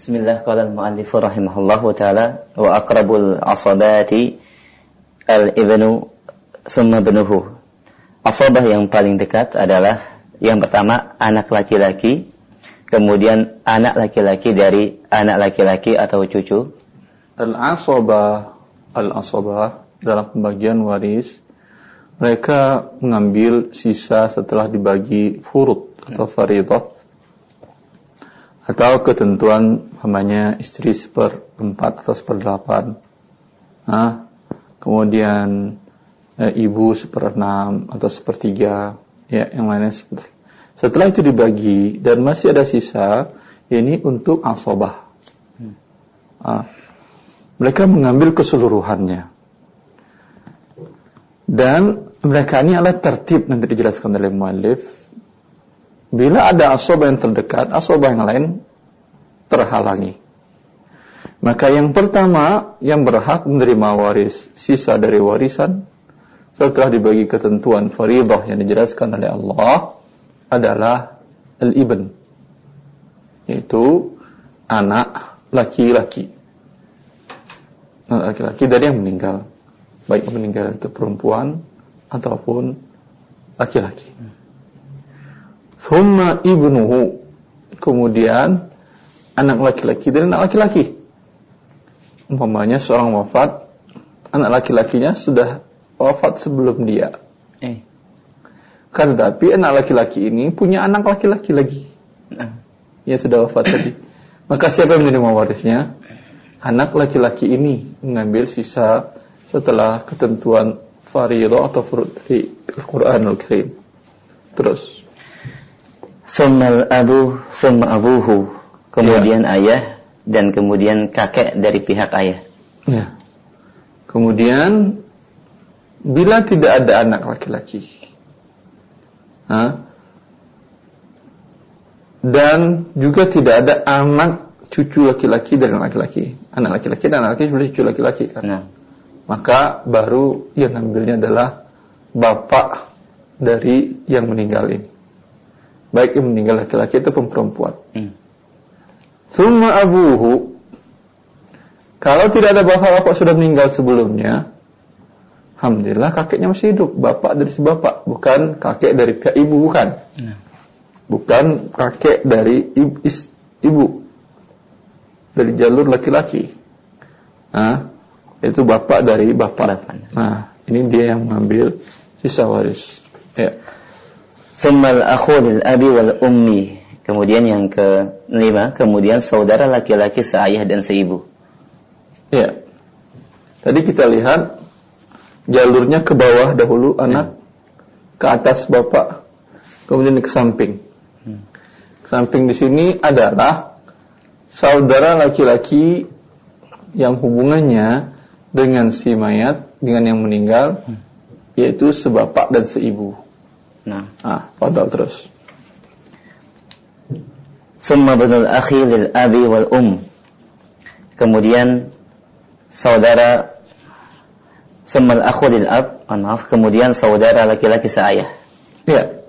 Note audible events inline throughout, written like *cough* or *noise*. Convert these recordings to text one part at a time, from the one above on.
Bismillah qala al-muallif rahimahullah taala wa aqrabul asabati al-ibnu summa ibnuhu. Asabah yang paling dekat adalah yang pertama anak laki-laki, kemudian anak laki-laki dari anak laki-laki atau cucu. Al-asabah al-asabah dalam pembagian waris mereka mengambil sisa setelah dibagi furud atau faridah atau ketentuan namanya istri seperempat atau seperdelapan. Nah, kemudian eh, ibu seperenam atau sepertiga, ya yang lainnya seperti. Setelah itu dibagi dan masih ada sisa, ini untuk asobah. Nah, mereka mengambil keseluruhannya. Dan mereka ini adalah tertib nanti dijelaskan oleh muallif. Bila ada asobah yang terdekat, asobah yang lain terhalangi. Maka yang pertama yang berhak menerima waris sisa dari warisan setelah dibagi ketentuan faridah yang dijelaskan oleh Allah adalah al-ibn yaitu anak laki-laki laki-laki dari yang meninggal baik meninggal itu perempuan ataupun laki-laki. Thumma ibnuhu kemudian anak laki-laki dan anak laki-laki. Umpamanya seorang wafat, anak laki-lakinya sudah wafat sebelum dia. Eh. Kan tetapi anak laki-laki ini punya anak laki-laki lagi. Nah. Yang sudah wafat tadi. Maka siapa yang menerima warisnya? Anak laki-laki ini mengambil sisa setelah ketentuan faridah atau furud dari Al-Quranul Karim. Terus. Summal abu, summa abuhu kemudian ya. ayah dan kemudian kakek dari pihak ayah. Ya. Kemudian bila tidak ada anak laki-laki, dan juga tidak ada anak cucu laki-laki dari anak laki-laki, anak laki-laki dan anak laki-laki cucu laki-laki kan. Nah. Maka baru yang ambilnya adalah bapak dari yang meninggal ini. Baik yang meninggal laki-laki itu perempuan. Hmm. Thumma abuhu. Kalau tidak ada bapak-bapak sudah meninggal sebelumnya Alhamdulillah kakeknya masih hidup. Bapak dari si bapak Bukan kakek dari pihak ibu Bukan. Ya. Bukan kakek dari ibu, ibu. Dari jalur laki-laki. Nah, Itu bapak dari bapak. Nah ini dia yang mengambil Sisa waris. Ya Summal akhul abi wal ummi Kemudian yang kelima, kemudian saudara laki-laki seayah dan seibu. Ya. Tadi kita lihat jalurnya ke bawah dahulu anak, ya. ke atas bapak, kemudian ke samping. Hmm. Ke samping di sini adalah saudara laki-laki yang hubungannya dengan si mayat, dengan yang meninggal, hmm. yaitu sebapak dan seibu. Nah, ah, padahal terus. Summa banul akhi lil abi wal um. Kemudian saudara Summa akhu lil ab, maaf, kemudian saudara laki-laki seayah. Iya.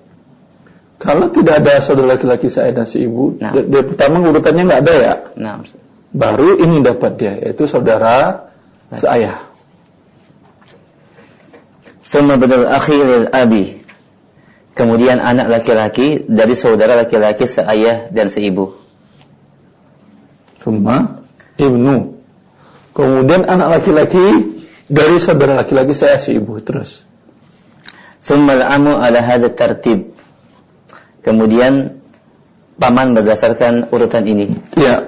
Kalau tidak ada saudara laki-laki seayah dan si ibu, nah. dia, pertama urutannya nggak ada ya. Nah. Baru ini dapat dia, yaitu saudara seayah. Summa banul akhi lil abi Kemudian anak laki-laki dari saudara laki-laki seayah dan seibu. Summa ibnu. Kemudian anak laki-laki dari saudara laki-laki saya seibu terus. Summa amu ala hadha tertib. Kemudian paman berdasarkan urutan ini. Ya.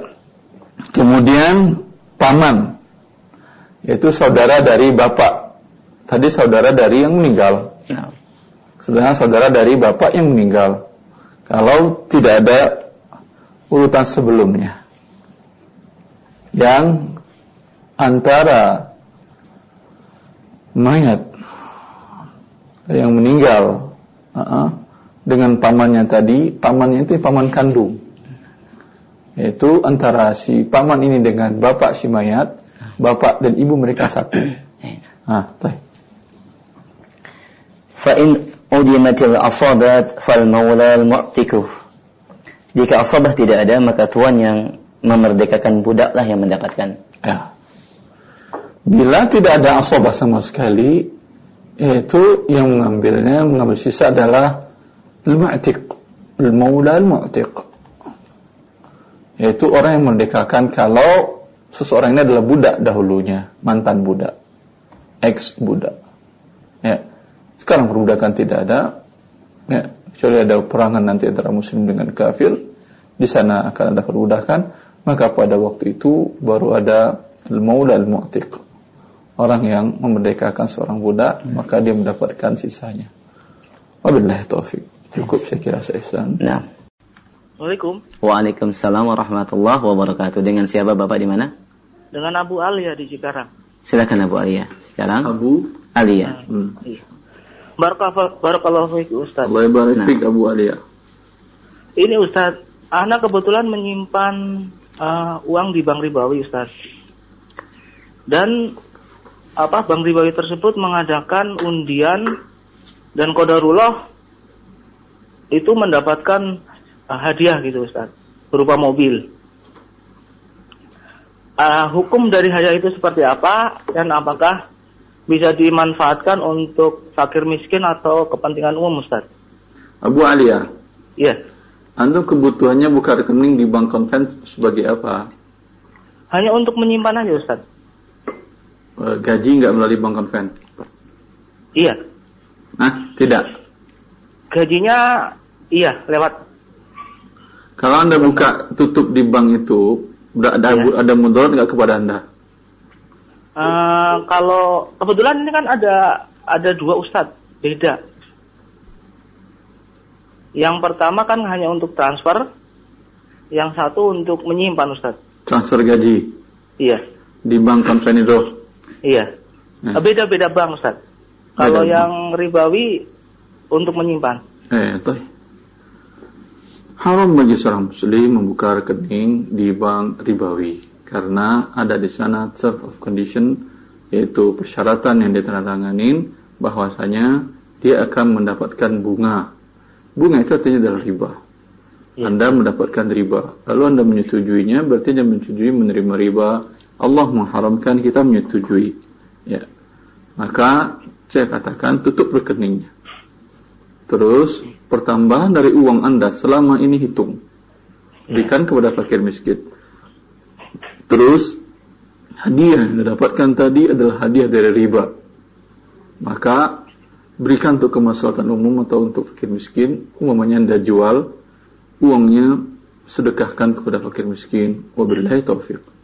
Kemudian paman yaitu saudara dari bapak. Tadi saudara dari yang meninggal. Nah sedangkan saudara dari bapak yang meninggal. Kalau tidak ada urutan sebelumnya. Yang antara mayat yang meninggal uh -uh, dengan pamannya tadi, pamannya itu paman kandung. Yaitu antara si paman ini dengan bapak si mayat, bapak dan ibu mereka satu. *coughs* Ah, Fa in udimatil asabat fal maula mu'tikuh. Jika asabah tidak ada maka tuan yang memerdekakan budak lah yang mendapatkan. Ya. Bila tidak ada asobah sama sekali, yaitu yang mengambilnya, mengambil sisa adalah al-mu'tiq, al-maula al-mu'tiq. Yaitu orang yang merdekakan kalau seseorang ini adalah budak dahulunya, mantan budak, ex budak. Ya. Sekarang perbudakan tidak ada, ya, kecuali ada perangan nanti antara muslim dengan kafir, di sana akan ada perbudakan, maka pada waktu itu baru ada al-maula al-mu'tiq orang yang memerdekakan seorang budak hmm. maka dia mendapatkan sisanya. Wabillahi taufik. Cukup saya kira saya Nah. Assalamualaikum. Waalaikumsalam warahmatullahi wabarakatuh. Dengan siapa Bapak di mana? Dengan Abu Alia di Cikarang. Silakan Abu Alia. Sekarang Abu Alia. Hmm. Iya. Barakallahu fiik Ustaz. Allah barik nah. Abu Alia. Ini Ustaz, anak kebetulan menyimpan uh, uang di bank ribawi Ustaz. Dan apa bank ribawi tersebut mengadakan undian dan kodarullah itu mendapatkan uh, hadiah gitu Ustaz berupa mobil. Uh, hukum dari hadiah itu seperti apa dan apakah bisa dimanfaatkan untuk fakir miskin atau kepentingan umum Ustaz? Abu Alia. Iya. Anda kebutuhannya buka rekening di bank konven sebagai apa? Hanya untuk menyimpan aja Ustaz. Eh, gaji nggak melalui bank konven? Iya. Nah, tidak. Gajinya iya lewat. Kalau anda buka tutup di bank itu, ada iya. ada mudarat nggak kepada anda? Uh, kalau kebetulan ini kan ada ada dua ustadz beda. Yang pertama kan hanya untuk transfer, yang satu untuk menyimpan ustadz. Transfer gaji. Iya. Di bank konven itu. Iya. Hmm. Beda-beda bank, Ustaz. Kalau yang ribawi untuk menyimpan. Eh, toh. Haram bagi seorang muslim membuka rekening di bank ribawi karena ada di sana terms of condition yaitu persyaratan yang ditandatanganin bahwasanya dia akan mendapatkan bunga. Bunga itu artinya adalah riba. Ya. Anda mendapatkan riba. Lalu Anda menyetujuinya berarti Anda menyetujui menerima riba Allah mengharamkan kita menyetujui. Ya. Maka saya katakan tutup rekeningnya. Terus pertambahan dari uang Anda selama ini hitung. Berikan kepada fakir miskin. Terus hadiah yang Anda dapatkan tadi adalah hadiah dari riba. Maka berikan untuk kemaslahatan umum atau untuk fakir miskin, umumnya Anda jual, uangnya sedekahkan kepada fakir miskin. Wabillahi taufiq.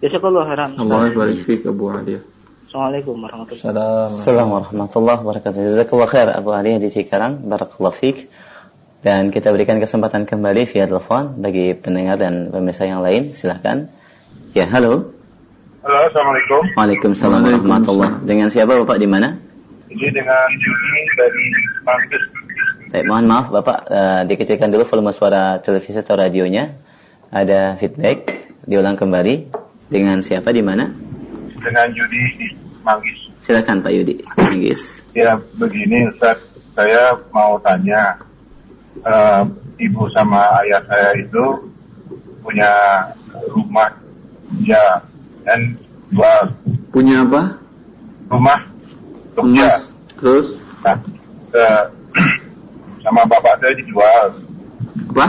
Jazakallah khairan. Allah barik Abu Aliyah. Assalamualaikum warahmatullahi wabarakatuh. Assalamualaikum warahmatullahi wabarakatuh. Jazakallah khair Abu Aliyah di Cikarang. Barakallah fik. Dan kita berikan kesempatan kembali via telepon bagi pendengar dan pemirsa yang lain. Silahkan. Ya, halo. Halo, Assalamualaikum. Waalaikumsalam warahmatullahi Dengan siapa Bapak di mana? Ini dengan Juni dari Mampis. Baik, mohon maaf Bapak, uh, dikecilkan dulu volume suara televisi atau radionya. Ada feedback, diulang kembali. Dengan siapa di mana? Dengan Yudi di Manggis. Silakan Pak Yudi, Manggis. Ya begini Ustaz, saya mau tanya, uh, ibu sama ayah saya itu punya rumah ya dan dua punya apa? Rumah Rumah. Terus? Nah, uh, *clears throat* sama bapak saya dijual. Apa?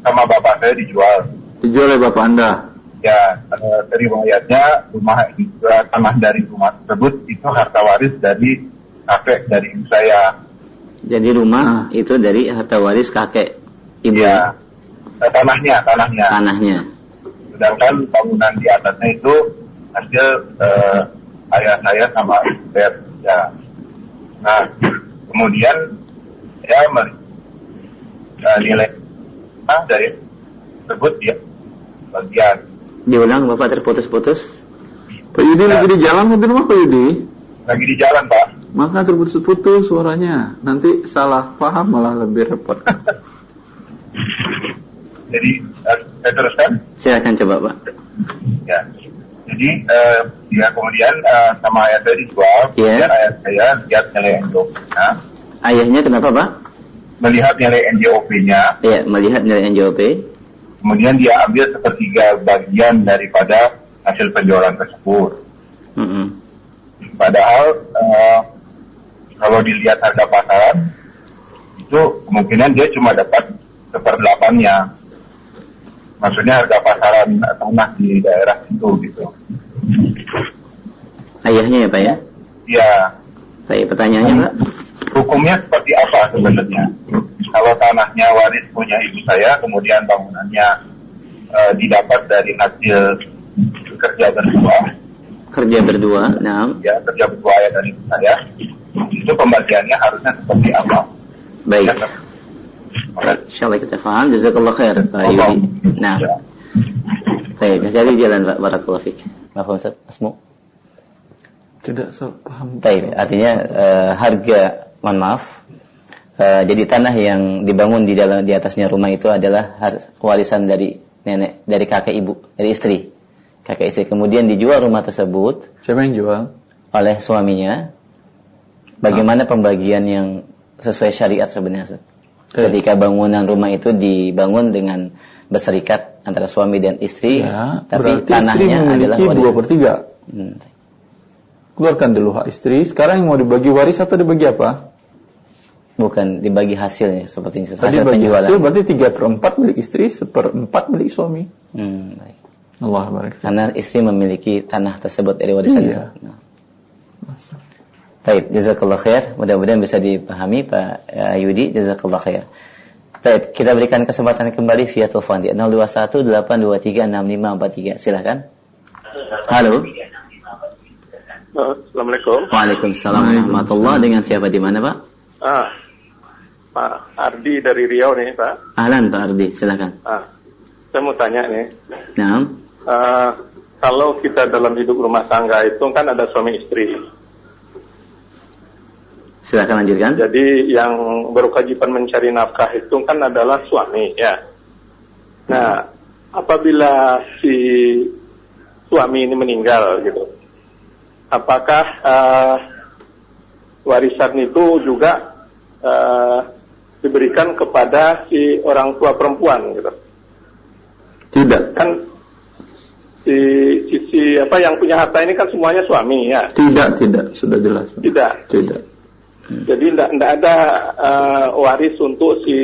Sama bapak saya dijual. Dijual oleh bapak Anda? ya uh, riwayatnya rumah uh, tanah dari rumah tersebut itu harta waris dari kakek dari ibu saya. Jadi rumah nah. itu dari harta waris kakek ibu. Ya, tanahnya, tanahnya. Tanahnya. Sedangkan bangunan di atasnya itu hasil uh, ayah saya sama ibu saya. Ya. Nah, kemudian ya uh, nilai uh, dari tersebut dia bagian Diulang Bapak terputus-putus. Pak Yudi ya. lagi di jalan di rumah Pak Yudi? Lagi di jalan Pak. Maka terputus-putus suaranya. Nanti salah paham malah lebih repot. *laughs* Jadi uh, saya teruskan. Silakan coba Pak. Ya. Jadi uh, ya kemudian uh, sama ayah saya dijual, yeah. kemudian ayah saya lihat nilai NJOP-nya. Ayahnya kenapa Pak? Melihat nilai NJOP-nya. Iya, melihat nilai NJOP kemudian dia ambil sepertiga bagian daripada hasil penjualan tersebut. Mm -hmm. Padahal uh, kalau dilihat harga pasaran itu kemungkinan dia cuma dapat seperdelapannya. Maksudnya harga pasaran tanah di daerah itu gitu. Ayahnya ya Pak ya? Iya. Baik, pertanyaannya Pak? Hukumnya seperti apa sebenarnya? Kalau tanahnya waris punya ibu saya, kemudian bangunannya uh, didapat dari hasil kerja berdua. Kerja berdua, nah. Ya, kerja berdua ya dari ibu saya. Itu pembagiannya harusnya seperti apa? Baik. Ya, Insyaallah kita paham. Jazakallah khair Pak Yudi. Nah. Ya. Baik, jadi jalan Pak Barakallahu Fik. Maaf Ustaz, Asmu. Tidak paham. Baik, artinya uh, harga, mohon maaf, uh, jadi tanah yang dibangun di dalam di atasnya rumah itu adalah warisan dari nenek, dari kakek ibu, dari istri, kakek istri. Kemudian dijual rumah tersebut. Siapa yang jual? Oleh suaminya. Bagaimana pembagian yang sesuai syariat sebenarnya? Eh. Ketika bangunan rumah itu dibangun dengan berserikat antara suami dan istri, ya, tapi tanahnya adalah dua per tiga. Hmm keluarkan dulu hak istri. Sekarang yang mau dibagi waris atau dibagi apa? Bukan dibagi hasilnya seperti ini. Hasil bagi penjualan. hasil berarti tiga per empat milik istri, seperempat milik suami. Hmm, baik. Allah barik. Karena istri memiliki tanah tersebut dari warisan iya. itu. Nah. Baik, jazakallah khair. Mudah-mudahan bisa dipahami Pak uh, Yudi. Jazakallah khair. Baik, kita berikan kesempatan kembali via telepon di 021 823 6543. Silahkan. Halo. Assalamualaikum. Waalaikumsalam warahmatullah. Dengan siapa di mana, Pak? Ah, Pak Ardi dari Riau nih, Pak. Ahlan, Pak Ardi. Silakan. Ah, saya mau tanya nih. Nah. Uh, kalau kita dalam hidup rumah tangga itu kan ada suami istri. Silakan lanjutkan. Jadi yang berkewajiban mencari nafkah itu kan adalah suami, ya. Nah, apabila si suami ini meninggal gitu, apakah uh, warisan itu juga uh, diberikan kepada si orang tua perempuan gitu? Tidak. Kan si, si, si apa yang punya harta ini kan semuanya suami ya? Tidak, tidak, sudah jelas. Tidak. Tidak. Jadi tidak ada uh, waris untuk si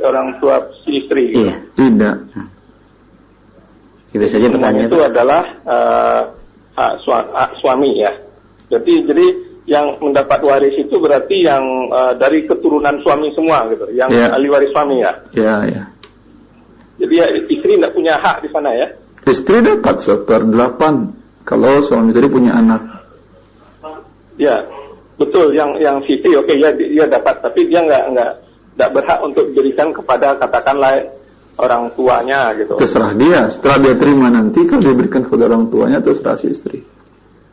orang tua si istri. Gitu. Iya, tidak. Itu saja pertanyaan itu adalah uh, hak suami ya. Jadi jadi yang mendapat waris itu berarti yang uh, dari keturunan suami semua gitu, yang yeah. ahli waris suami ya. Ya, yeah, ya. Yeah. Jadi ya, istri tidak punya hak di sana ya. Istri dapat seper delapan kalau suami tadi punya anak. Ya, betul. Yang yang si istri oke okay, ya dia dapat, tapi dia nggak nggak nggak berhak untuk diberikan kepada katakanlah orang tuanya gitu. Terserah dia. Setelah dia terima nanti kalau diberikan kepada orang tuanya terserah si istri.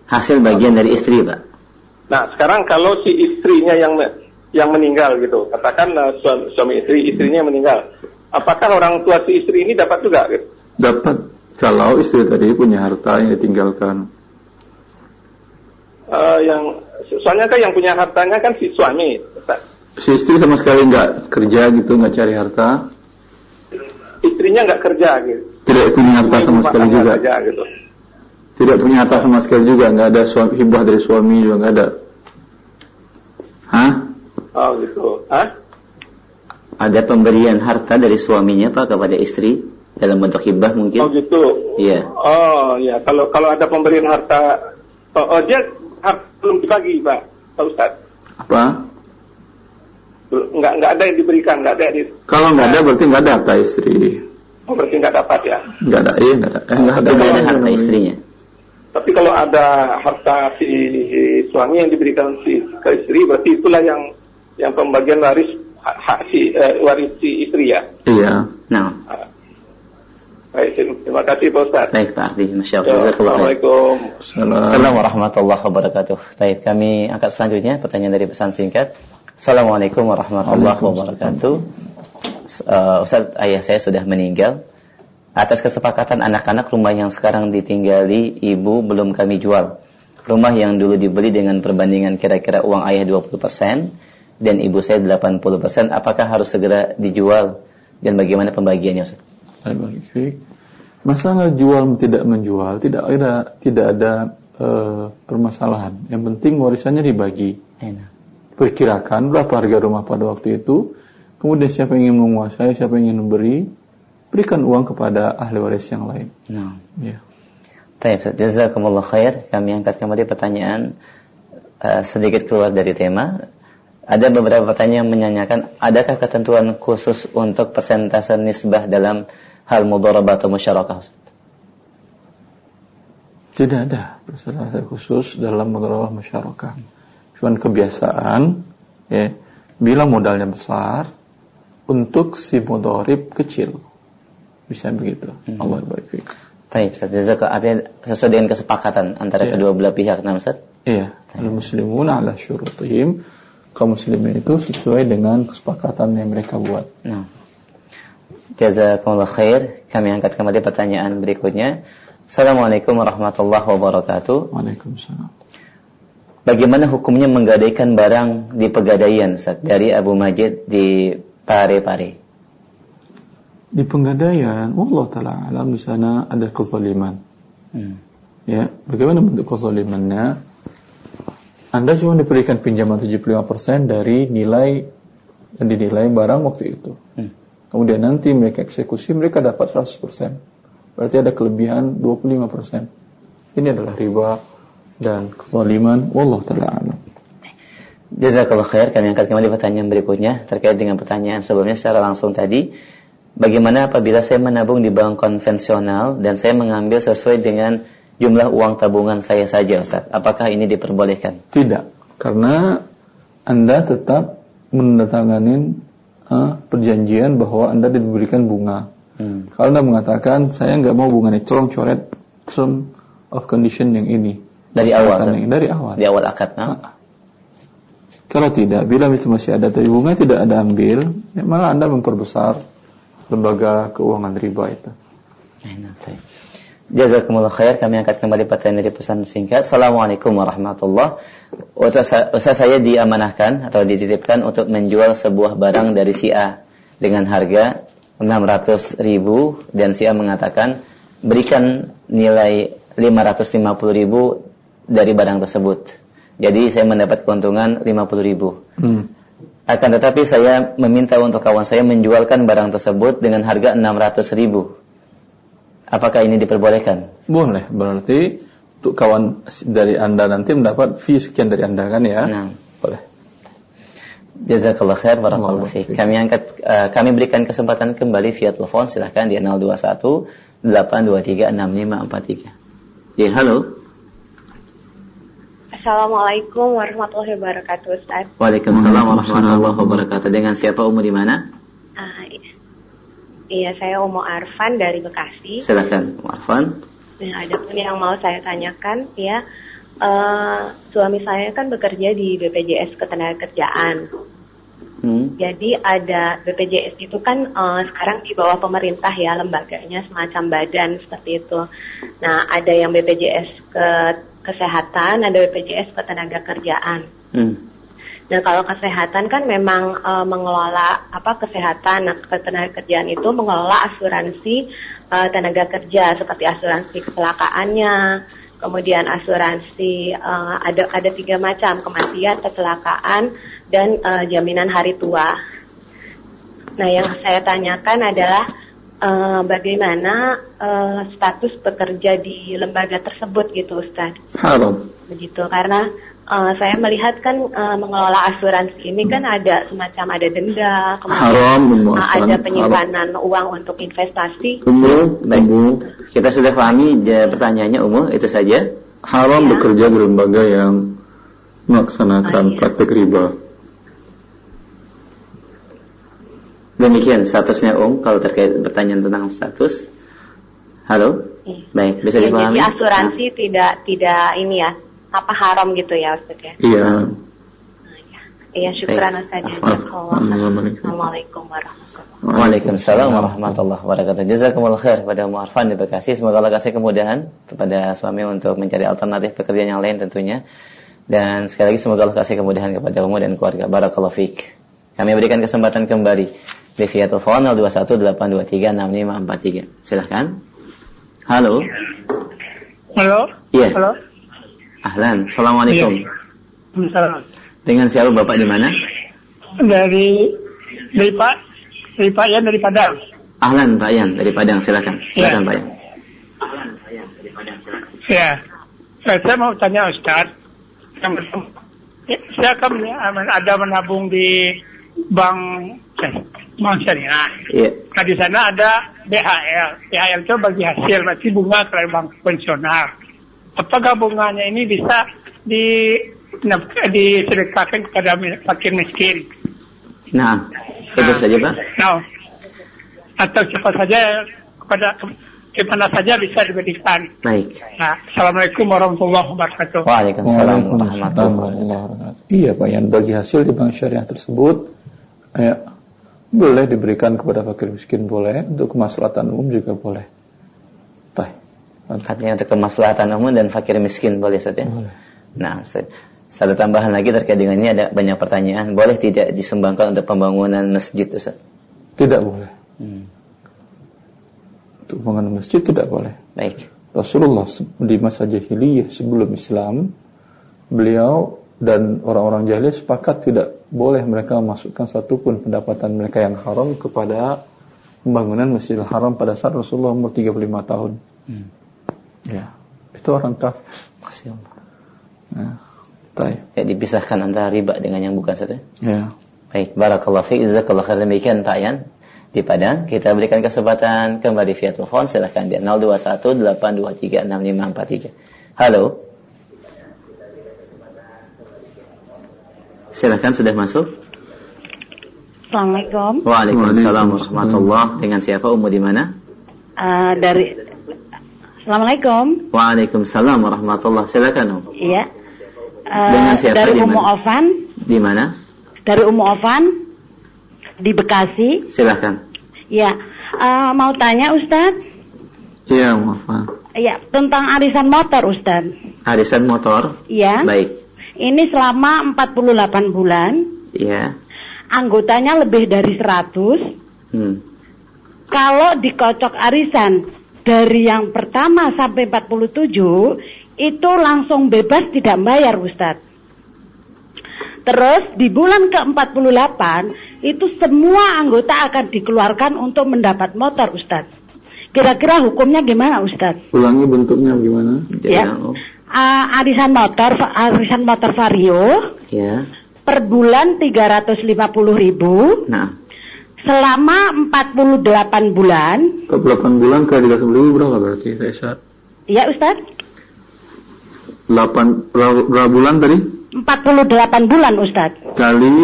Hasil bagian dari istri, Pak. Nah, sekarang kalau si istrinya yang yang meninggal gitu, katakan uh, suami, suami istri, istrinya meninggal, apakah orang tua si istri ini dapat juga? Gitu? Dapat. Kalau istri tadi punya harta yang ditinggalkan. Uh, yang soalnya kan yang punya hartanya kan si suami. Si istri sama sekali nggak kerja gitu, nggak cari harta istrinya nggak kerja gitu. Tidak punya harta sama sekali juga. Kerja, gitu. Tidak punya harta sama sekali juga, nggak ada suami, hibah dari suami juga nggak ada. Hah? Oh gitu. Hah? Ada pemberian harta dari suaminya pak kepada istri dalam bentuk hibah mungkin? Oh gitu. Iya. Oh ya, kalau kalau ada pemberian harta, oh, oh dia harta belum dibagi pak, Pak Ustaz. Apa? nggak nggak ada yang diberikan nggak ada di kalau nggak ada berarti nggak ada harta istri. Oh berarti nggak dapat ya? Nggak ada iya nggak ada. Eh, nggak ada, ada, ada harta istrinya. Tapi kalau ada harta si suami yang diberikan si ke istri berarti itulah yang yang pembagian waris hak si eh, waris si istri ya? Iya. Nah Baik, terima kasih Pak Ustaz. Baik Pak Ardi, Masya Allah. Assalamualaikum. Assalamualaikum warahmatullahi wabarakatuh. Baik, kami angkat selanjutnya pertanyaan dari pesan singkat. Assalamualaikum warahmatullahi wabarakatuh. Uh, Ustaz, ayah saya sudah meninggal. Atas kesepakatan anak-anak rumah yang sekarang ditinggali ibu belum kami jual. Rumah yang dulu dibeli dengan perbandingan kira-kira uang ayah 20% dan ibu saya 80%, apakah harus segera dijual dan bagaimana pembagiannya Ustaz? Masalah jual tidak menjual tidak ada tidak ada uh, permasalahan. Yang penting warisannya dibagi. Enak. Perkirakan berapa harga rumah pada waktu itu. Kemudian siapa yang ingin menguasai, siapa yang ingin memberi, berikan uang kepada ahli waris yang lain. Nah. Ya. Jazakumullah khair. Kami angkat kembali pertanyaan uh, sedikit keluar dari tema. Ada beberapa pertanyaan yang menanyakan, adakah ketentuan khusus untuk persentase nisbah dalam hal mudharabah atau musyarakah Ustaz? Tidak ada persentase khusus dalam mudharabah musyarakah. Cuman kebiasaan ya, bila modalnya besar untuk si mudharib kecil. Bisa begitu. Hmm. Allah baik. Baik, Ustaz. artinya sesuai dengan kesepakatan antara yeah. kedua belah pihak, nah Ustaz? Iya. Al-muslimun ala syurutihim. Kaum muslimin itu sesuai dengan kesepakatan yang mereka buat. Nah. Jazakumullah khair. Kami angkat kembali pertanyaan berikutnya. Assalamualaikum warahmatullahi wabarakatuh. Waalaikumsalam. Bagaimana hukumnya menggadaikan barang di pegadaian Ustaz dari Abu Majid di Pare-Pare? Di pegadaian, Allah taala alam di sana ada kezaliman. Hmm. Ya, bagaimana bentuk kezalimannya? Anda cuma diberikan pinjaman 75% dari nilai yang dinilai barang waktu itu. Hmm kemudian nanti mereka eksekusi, mereka dapat 100%. Berarti ada kelebihan 25%. Ini adalah riba dan kezaliman. Wallah ta'ala alam. Jazakallah khair. Kami angkat kembali pertanyaan berikutnya terkait dengan pertanyaan sebelumnya secara langsung tadi. Bagaimana apabila saya menabung di bank konvensional dan saya mengambil sesuai dengan jumlah uang tabungan saya saja Ustaz? Apakah ini diperbolehkan? Tidak. Karena Anda tetap menandatangani uh, perjanjian bahwa Anda diberikan bunga. Hmm. Kalau Anda mengatakan saya nggak mau bunganya, tolong coret term of condition yang ini. Dari awal. Yang, dari awal. Di awal akad. Nah. Kalau tidak, bila itu masih ada tapi bunga tidak ada ambil, ya malah Anda memperbesar lembaga keuangan riba itu. Nah, Jazakumullah khair. Kami angkat kembali pertanyaan dari pesan singkat. Assalamualaikum warahmatullahi Ustaz saya diamanahkan atau dititipkan untuk menjual sebuah barang dari si A dengan harga 600 ribu dan si A mengatakan berikan nilai 550 ribu dari barang tersebut. Jadi saya mendapat keuntungan 50 ribu. Hmm. Akan tetapi saya meminta untuk kawan saya menjualkan barang tersebut dengan harga 600 ribu Apakah ini diperbolehkan? Boleh, berarti untuk kawan dari Anda nanti mendapat fee sekian dari Anda kan ya? Nah. Boleh. Jazakallah khair barakallahu fiik. Kami angkat uh, kami berikan kesempatan kembali via telepon silahkan di 021 823 6543. Ya, halo. Assalamualaikum warahmatullahi wabarakatuh Ustaz. Waalaikumsalam warahmatullahi wabarakatuh. Dengan siapa umur di mana? Uh, Iya, saya Umo Arfan dari Bekasi. Silakan, Umo Arfan. Nah, ada pun yang mau saya tanyakan, ya, uh, suami saya kan bekerja di BPJS Ketenagakerjaan. Hmm. Jadi ada BPJS itu kan uh, sekarang di bawah pemerintah ya lembaganya semacam badan seperti itu. Nah ada yang BPJS ke kesehatan, ada BPJS Ketenagakerjaan. Hmm. Nah kalau kesehatan kan memang e, mengelola apa kesehatan, nah ketenaga kerjaan itu mengelola asuransi e, tenaga kerja seperti asuransi kecelakaannya, kemudian asuransi e, ada ada tiga macam kematian, kecelakaan, dan e, jaminan hari tua. Nah yang saya tanyakan adalah e, bagaimana e, status bekerja di lembaga tersebut gitu Ustaz? Halo. Begitu karena uh, saya melihat kan uh, mengelola asuransi ini kan ada semacam ada denda, kemudian uh, ada penyimpanan haram. uang untuk investasi. Umum, baik. Kita sudah pahami pertanyaannya umum itu saja. Haram ya. bekerja di lembaga yang melaksanakan oh, iya. praktek riba. Demikian statusnya Om kalau terkait pertanyaan tentang status. Halo. Iya. Baik, bisa ya, dipahami. Jadi asuransi nah. tidak tidak ini ya, apa haram gitu ya Ustaz ya? Iya. Iya, syukran Ustaz. Ya. Assalamualaikum warahmatullahi wabarakatuh. Waalaikumsalam warahmatullahi wabarakatuh. Jazakumullah khair pada Mu'arfan di Bekasi. Semoga Allah kasih kemudahan kepada suami untuk mencari alternatif pekerjaan yang lain tentunya. Dan sekali lagi semoga Allah kasih kemudahan kepada umum dan keluarga. Barakallahu fiik. Kami berikan kesempatan kembali di via telepon 0218236543. Silahkan. Halo. Halo. Iya. Halo. Ahlan. Assalamualaikum. Iya. Dengan siapa Bapak di mana? Dari dari Pak dari Pak Yan dari Padang. Ahlan Pak Yan dari Padang. Silakan. Silakan ya. Pak Yan. Ahlan Pak Yan dari Padang. Silakan. Ya. Saya mau tanya Ustaz. Saya kan ada menabung di bank bank syariah. Iya. Nah di sana ada BHL. BHL itu bagi hasil berarti bunga ke bank konvensional. Apakah bunganya ini bisa di disedekahkan kepada fakir miskin? Nah, itu saja Pak. Nah, atau siapa saja kepada mana saja bisa diberikan. Baik. Nah, Assalamualaikum warahmatullahi wabarakatuh. Waalaikumsalam warahmatullahi wabarakatuh. Iya Pak, yang bagi hasil di bank syariah tersebut ya, boleh diberikan kepada fakir miskin boleh, untuk kemaslahatan umum juga boleh. Tah. Artinya untuk kemaslahatan umum dan fakir miskin boleh saja. Boleh. Nah, satu tambahan lagi terkait dengan ini ada banyak pertanyaan. Boleh tidak disumbangkan untuk pembangunan masjid, Ustaz? Tidak boleh. Hmm. Untuk pembangunan masjid tidak boleh. Baik. Rasulullah di masa jahiliyah sebelum Islam, beliau dan orang-orang jahiliyah sepakat tidak boleh mereka memasukkan satupun pendapatan mereka yang haram kepada pembangunan Masjidil Haram pada saat Rasulullah umur 35 tahun. Hmm. Ya, itu orang kafir. Nah, ya, dipisahkan antara riba dengan yang bukan saja. Ya. Baik, barakallahu fiik, jazakallahu khairan demikian Pak Yan di Padang. Kita berikan kesempatan kembali via telepon. Silahkan di 021 823 6543. Halo. Silahkan sudah masuk. Assalamualaikum. Waalaikumsalam warahmatullah. Dengan siapa Ummu di mana? Uh, dari Assalamualaikum. Waalaikumsalam warahmatullah. Silakan Om. Iya. Uh, Dengan siapa? Dari Ummu Ovan. Di mana? Dari Ummu Ovan di Bekasi. Silakan. Iya. Uh, mau tanya Ustadz? Iya, Ummu Ovan. Iya, tentang arisan motor Ustadz. Arisan motor? Iya. Baik. Ini selama 48 bulan. Iya. Anggotanya lebih dari 100. Hmm. Kalau dikocok arisan dari yang pertama sampai 47 itu langsung bebas tidak bayar Ustadz. Terus di bulan ke-48 itu semua anggota akan dikeluarkan untuk mendapat motor Ustadz. Kira-kira hukumnya gimana Ustadz? Ulangi bentuknya gimana? Ya uh, arisan motor arisan motor vario ya per bulan 350 ribu nah selama 48 bulan 48 bulan kali 350 ribu berapa berarti Faisal? Iya Ustaz 8 berapa bulan tadi? 48 bulan Ustaz kali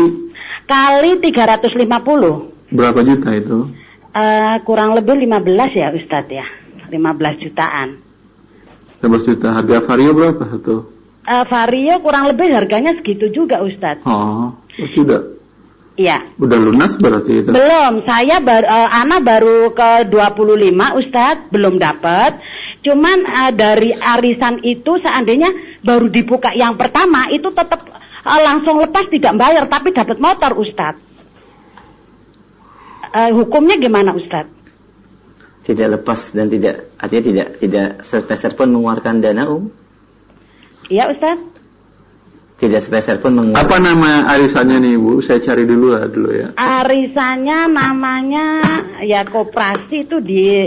kali 350 berapa juta itu? Uh, kurang lebih 15 ya Ustaz ya 15 jutaan 15 juta. Harga Vario berapa satu? Uh, Vario kurang lebih harganya segitu juga Ustadz. Oh, oh sudah. Iya. Udah lunas berarti itu? Belum, saya bar, uh, Ana baru ke 25 Ustadz, belum dapat. Cuman uh, dari arisan itu seandainya baru dibuka yang pertama itu tetap uh, langsung lepas tidak bayar tapi dapat motor Ustadz. Uh, hukumnya gimana Ustadz? tidak lepas dan tidak artinya tidak tidak sepeser pun mengeluarkan dana um? Iya Ustaz. Tidak sepeser pun mengeluarkan. Apa nama arisannya nih Bu? Saya cari dulu lah dulu ya. Arisannya namanya ya koperasi itu di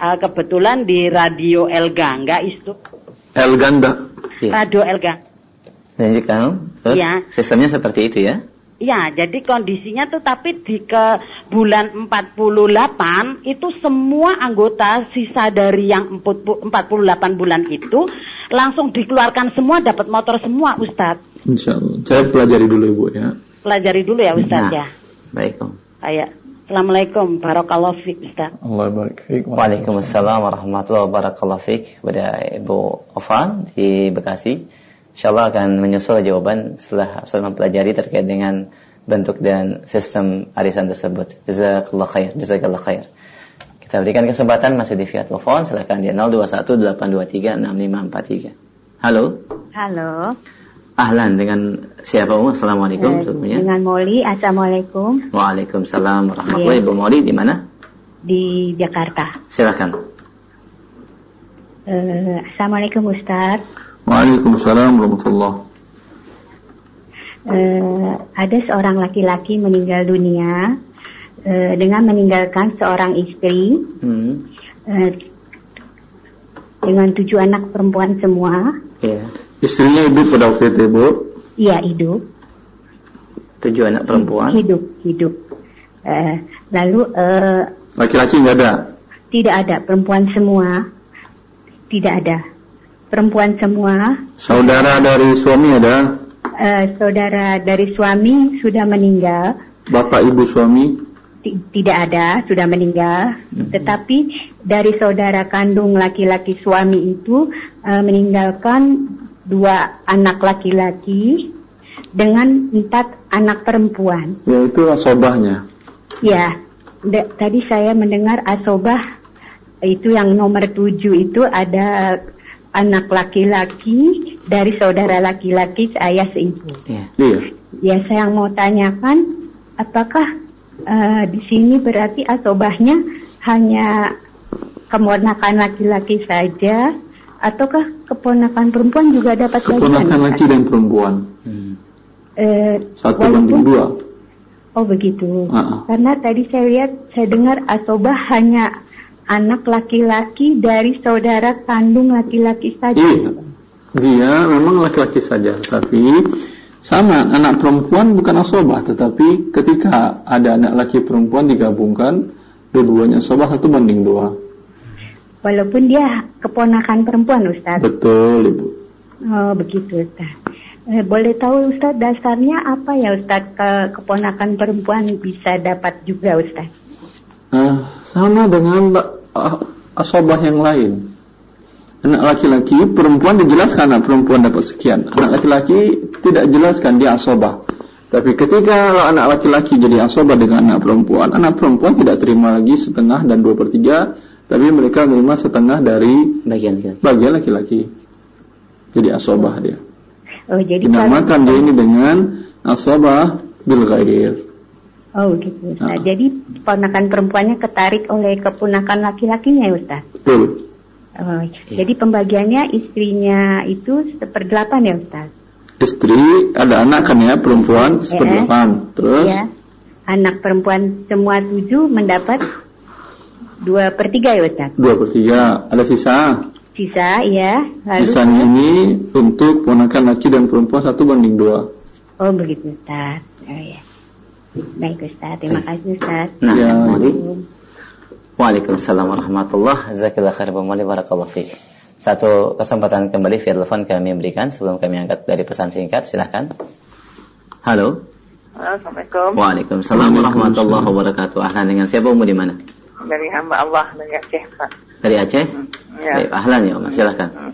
uh, kebetulan di Radio Elga enggak itu. Elga enggak? Iya. Radio Elga. Dan jika terus ya. sistemnya seperti itu ya? Ya, jadi kondisinya tuh tapi di ke bulan 48 itu semua anggota sisa dari yang 48 bulan itu langsung dikeluarkan semua dapat motor semua Ustadz. Insya Allah. Saya pelajari dulu Ibu ya. Pelajari dulu ya Ustadz nah, ya. Baik Om. Ayah. Assalamualaikum warahmatullahi wabarakatuh Ustaz. Allah barik Waalaikumsalam warahmatullahi wabarakatuh kepada Ibu Ofan di Bekasi. Insyaallah akan menyusul jawaban setelah saya mempelajari terkait dengan bentuk dan sistem arisan tersebut. Jazakallah khair, jazakallah khair. Kita berikan kesempatan masih di via telepon, silakan di 0218236543. Halo. Halo. Ahlan dengan siapa Umar? Assalamualaikum uh, sebelumnya. Dengan Moli. Assalamualaikum. Waalaikumsalam warahmatullahi wabarakatuh. Ibu Moli di mana? Di Jakarta. Silakan. Uh, Assalamualaikum Ustaz. Waalaikumsalam warahmatullahi uh, ada seorang laki-laki meninggal dunia uh, dengan meninggalkan seorang istri hmm. uh, dengan tujuh anak perempuan semua. Yeah. Istrinya hidup pada waktu itu, Bu? Iya, hidup. Tujuh anak perempuan? Hidup, hidup. Uh, lalu... Uh, Laki-laki nggak ada? Tidak ada, perempuan semua. Tidak ada. Perempuan semua. Saudara dari suami ada? Uh, saudara dari suami sudah meninggal. Bapak ibu suami? Tidak ada, sudah meninggal. Hmm. Tetapi dari saudara kandung laki-laki suami itu uh, meninggalkan dua anak laki-laki dengan empat anak perempuan. Ya itu asobahnya. Ya, tadi saya mendengar asobah itu yang nomor tujuh itu ada anak laki-laki dari saudara laki-laki saya seibu. Iya. iya. Ya, saya mau tanyakan apakah uh, di sini berarti asobahnya hanya kemonakan laki-laki saja ataukah keponakan perempuan juga dapat keponakan laki dan perempuan. Hmm. eh, satu banding dua. Oh begitu. Uh -uh. karena tadi saya lihat saya dengar asobah hanya anak laki-laki dari saudara kandung laki-laki saja. Iya. Dia memang laki-laki saja tapi sama anak perempuan bukan asobah tetapi ketika ada anak laki perempuan digabungkan dua-duanya asobah satu banding dua Walaupun dia keponakan perempuan Ustaz. Betul Ibu. Oh begitu Ustaz. Eh, boleh tahu Ustaz dasarnya apa ya Ustaz ke keponakan perempuan bisa dapat juga Ustaz? Uh, sama dengan uh, asobah yang lain. Anak laki-laki, perempuan dijelaskan anak perempuan dapat sekian. Anak laki-laki tidak jelaskan dia asobah. Tapi ketika anak laki-laki jadi asobah dengan anak perempuan, anak perempuan tidak terima lagi setengah dan dua per tiga, tapi mereka menerima setengah dari bagian laki-laki. Bagian laki-laki. Jadi asobah dia. Oh, jadi Dinamakan dia ini dengan asobah bil ghair. Oh gitu Ustaz. Nah. Jadi ponakan perempuannya ketarik oleh keponakan laki-lakinya ya Ustaz? Betul. Oh, ya. Jadi pembagiannya istrinya itu seperdelapan ya Ustaz? Istri ada anak kan ya perempuan ya. seperdelapan. Terus? Ya. Anak perempuan semua tujuh mendapat Dua per tiga ya Ustaz? Dua per tiga. Ada sisa? Sisa, ya. Lalu Sisanya ini untuk ponakan laki dan perempuan satu banding dua. Oh begitu Ustaz. Oh ya. Baik Ustaz, terima kasih Ustaz. Nah, ya. Waalaikumsalam warahmatullahi Jazakallah khair barakallahu fiik. Satu kesempatan kembali via telepon kami berikan sebelum kami angkat dari pesan singkat, silahkan. Halo. Assalamualaikum. Waalaikumsalam warahmatullahi wabarakatuh. Ahlan dengan siapa umur di mana? dari hamba Allah dari Aceh Pak. Dari Aceh? Hmm, ya. Baik, ahlan ya Mas, silahkan. Hmm.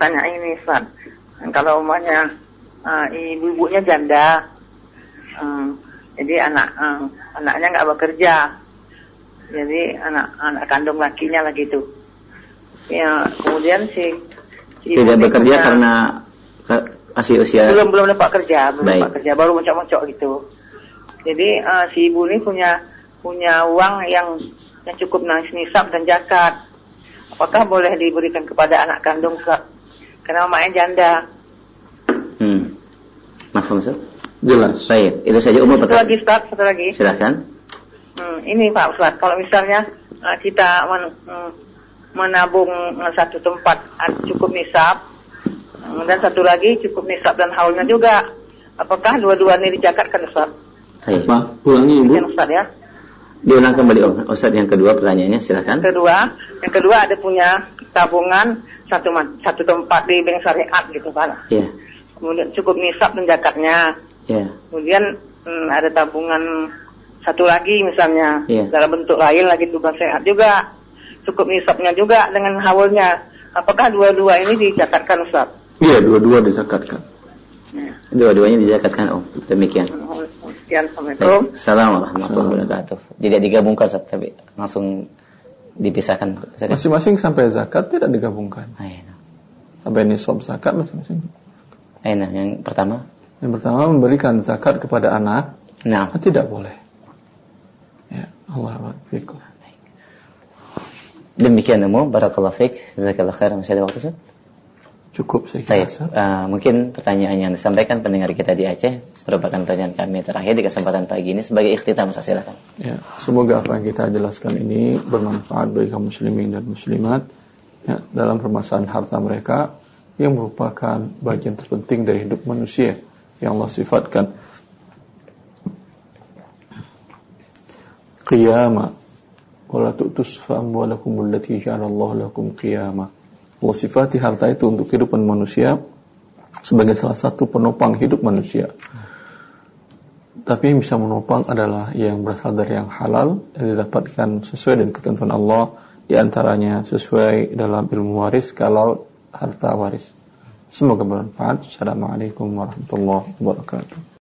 Tanya ini Pak, kalau umumnya uh, ibu-ibunya janda, um, jadi anak um, anaknya nggak bekerja, jadi anak anak kandung lakinya lah gitu. Ya, kemudian si, si tidak bekerja punya, karena masih usia belum belum dapat kerja, belum Baik. dapat kerja, baru mencok-mencok gitu. Jadi uh, si ibu ini punya punya uang yang yang cukup nangis nisab dan zakat. Apakah boleh diberikan kepada anak kandung karena mamanya janda? Hmm. Maaf, Ustaz. Jelas. Baik, itu saja umum Satu lagi, Ustaz, satu lagi. Silakan. Hmm, ini Pak Ustaz, kalau misalnya uh, kita men, um, menabung uh, satu tempat uh, cukup nisab, um, dan satu lagi cukup nisab dan haulnya juga, apakah dua-dua ini dijakatkan Ustaz? Baik. Pak, ulangi Ibu. Ustaz ya. Diulang kembali. Ustaz yang kedua pertanyaannya silakan. Yang kedua, yang kedua ada punya tabungan satu satu tempat di bank syariat gitu Pak. Iya. Yeah. Kemudian cukup nisab dan zakatnya. Iya. Yeah. Kemudian hmm, ada tabungan satu lagi misalnya yeah. dalam bentuk lain lagi bank syariat juga. Cukup nisabnya juga dengan hawalnya. Apakah dua-dua ini dizakatkan Ustaz? Iya, dua-dua dizakatkan. Ya. Dua-duanya dizakatkan Om. Demikian. Hmm, Sekian, Assalamualaikum. Assalamualaikum warahmatullahi wabarakatuh. Tidak digabungkan, tapi langsung dipisahkan. Masing-masing sampai zakat tidak digabungkan. Ayo. Sampai nisab zakat masing-masing. Enak, yang pertama? Yang pertama memberikan zakat kepada anak. Nah. Tidak boleh. Allah fikum. Demikian umum, barakallahu fiik. Jazakallahu khair. Masih ada waktu, Ustaz? Cukup saya kira. Uh, mungkin pertanyaan yang disampaikan pendengar kita di Aceh merupakan pertanyaan kami terakhir di kesempatan pagi ini sebagai ikhtitam Ustaz silakan. Ya, semoga apa yang kita jelaskan ini bermanfaat bagi kaum muslimin dan muslimat ya, dalam permasalahan harta mereka yang merupakan bagian terpenting dari hidup manusia yang Allah sifatkan qiyama wala tu'tus fa amwalakum allati ja'alallahu lakum qiyama Allah sifati harta itu untuk kehidupan manusia sebagai salah satu penopang hidup manusia. Tapi yang bisa menopang adalah yang berasal dari yang halal yang didapatkan sesuai dengan ketentuan Allah di antaranya sesuai dalam ilmu waris kalau harta waris. Semoga bermanfaat. Assalamualaikum warahmatullahi wabarakatuh.